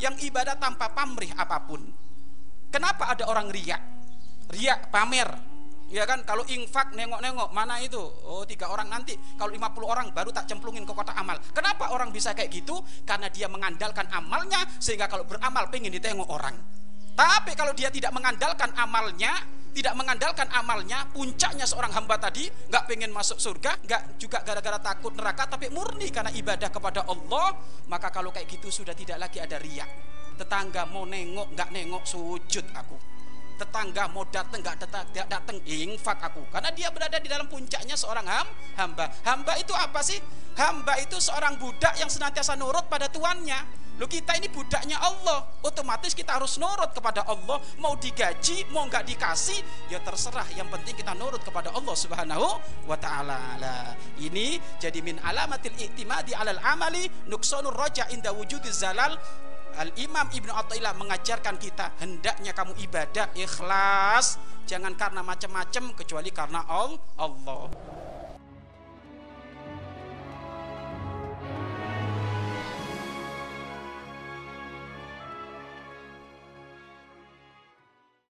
yang ibadah tanpa pamrih apa pun. Kenapa ada orang riak? Riak pamer. Ya kan kalau infak nengok-nengok mana itu? Oh, tiga orang nanti. Kalau 50 orang baru tak cemplungin ke kotak amal. Kenapa orang bisa kayak gitu? Karena dia mengandalkan amalnya sehingga kalau beramal pengen ditengok orang. Tapi kalau dia tidak mengandalkan amalnya, tidak mengandalkan amalnya, puncaknya seorang hamba tadi nggak pengen masuk surga, nggak juga gara-gara takut neraka, tapi murni karena ibadah kepada Allah, maka kalau kayak gitu sudah tidak lagi ada riak. Tetangga mau nengok, nggak nengok, sujud aku. Tetangga mau datang, nggak datang, datang, infak aku. Karena dia berada di dalam puncaknya seorang ham, hamba. Hamba itu apa sih? Hamba itu seorang budak yang senantiasa nurut pada tuannya Lu kita ini budaknya Allah, otomatis kita harus nurut kepada Allah. Mau digaji, mau nggak dikasih, ya terserah. Yang penting kita nurut kepada Allah Subhanahu wa taala. Ini jadi min alamatil i'timadi alal amali nuksonur roja inda wujudiz zalal Al-Imam Ibnu Athaillah mengajarkan kita hendaknya kamu ibadah ikhlas jangan karena macam-macam kecuali karena Allah.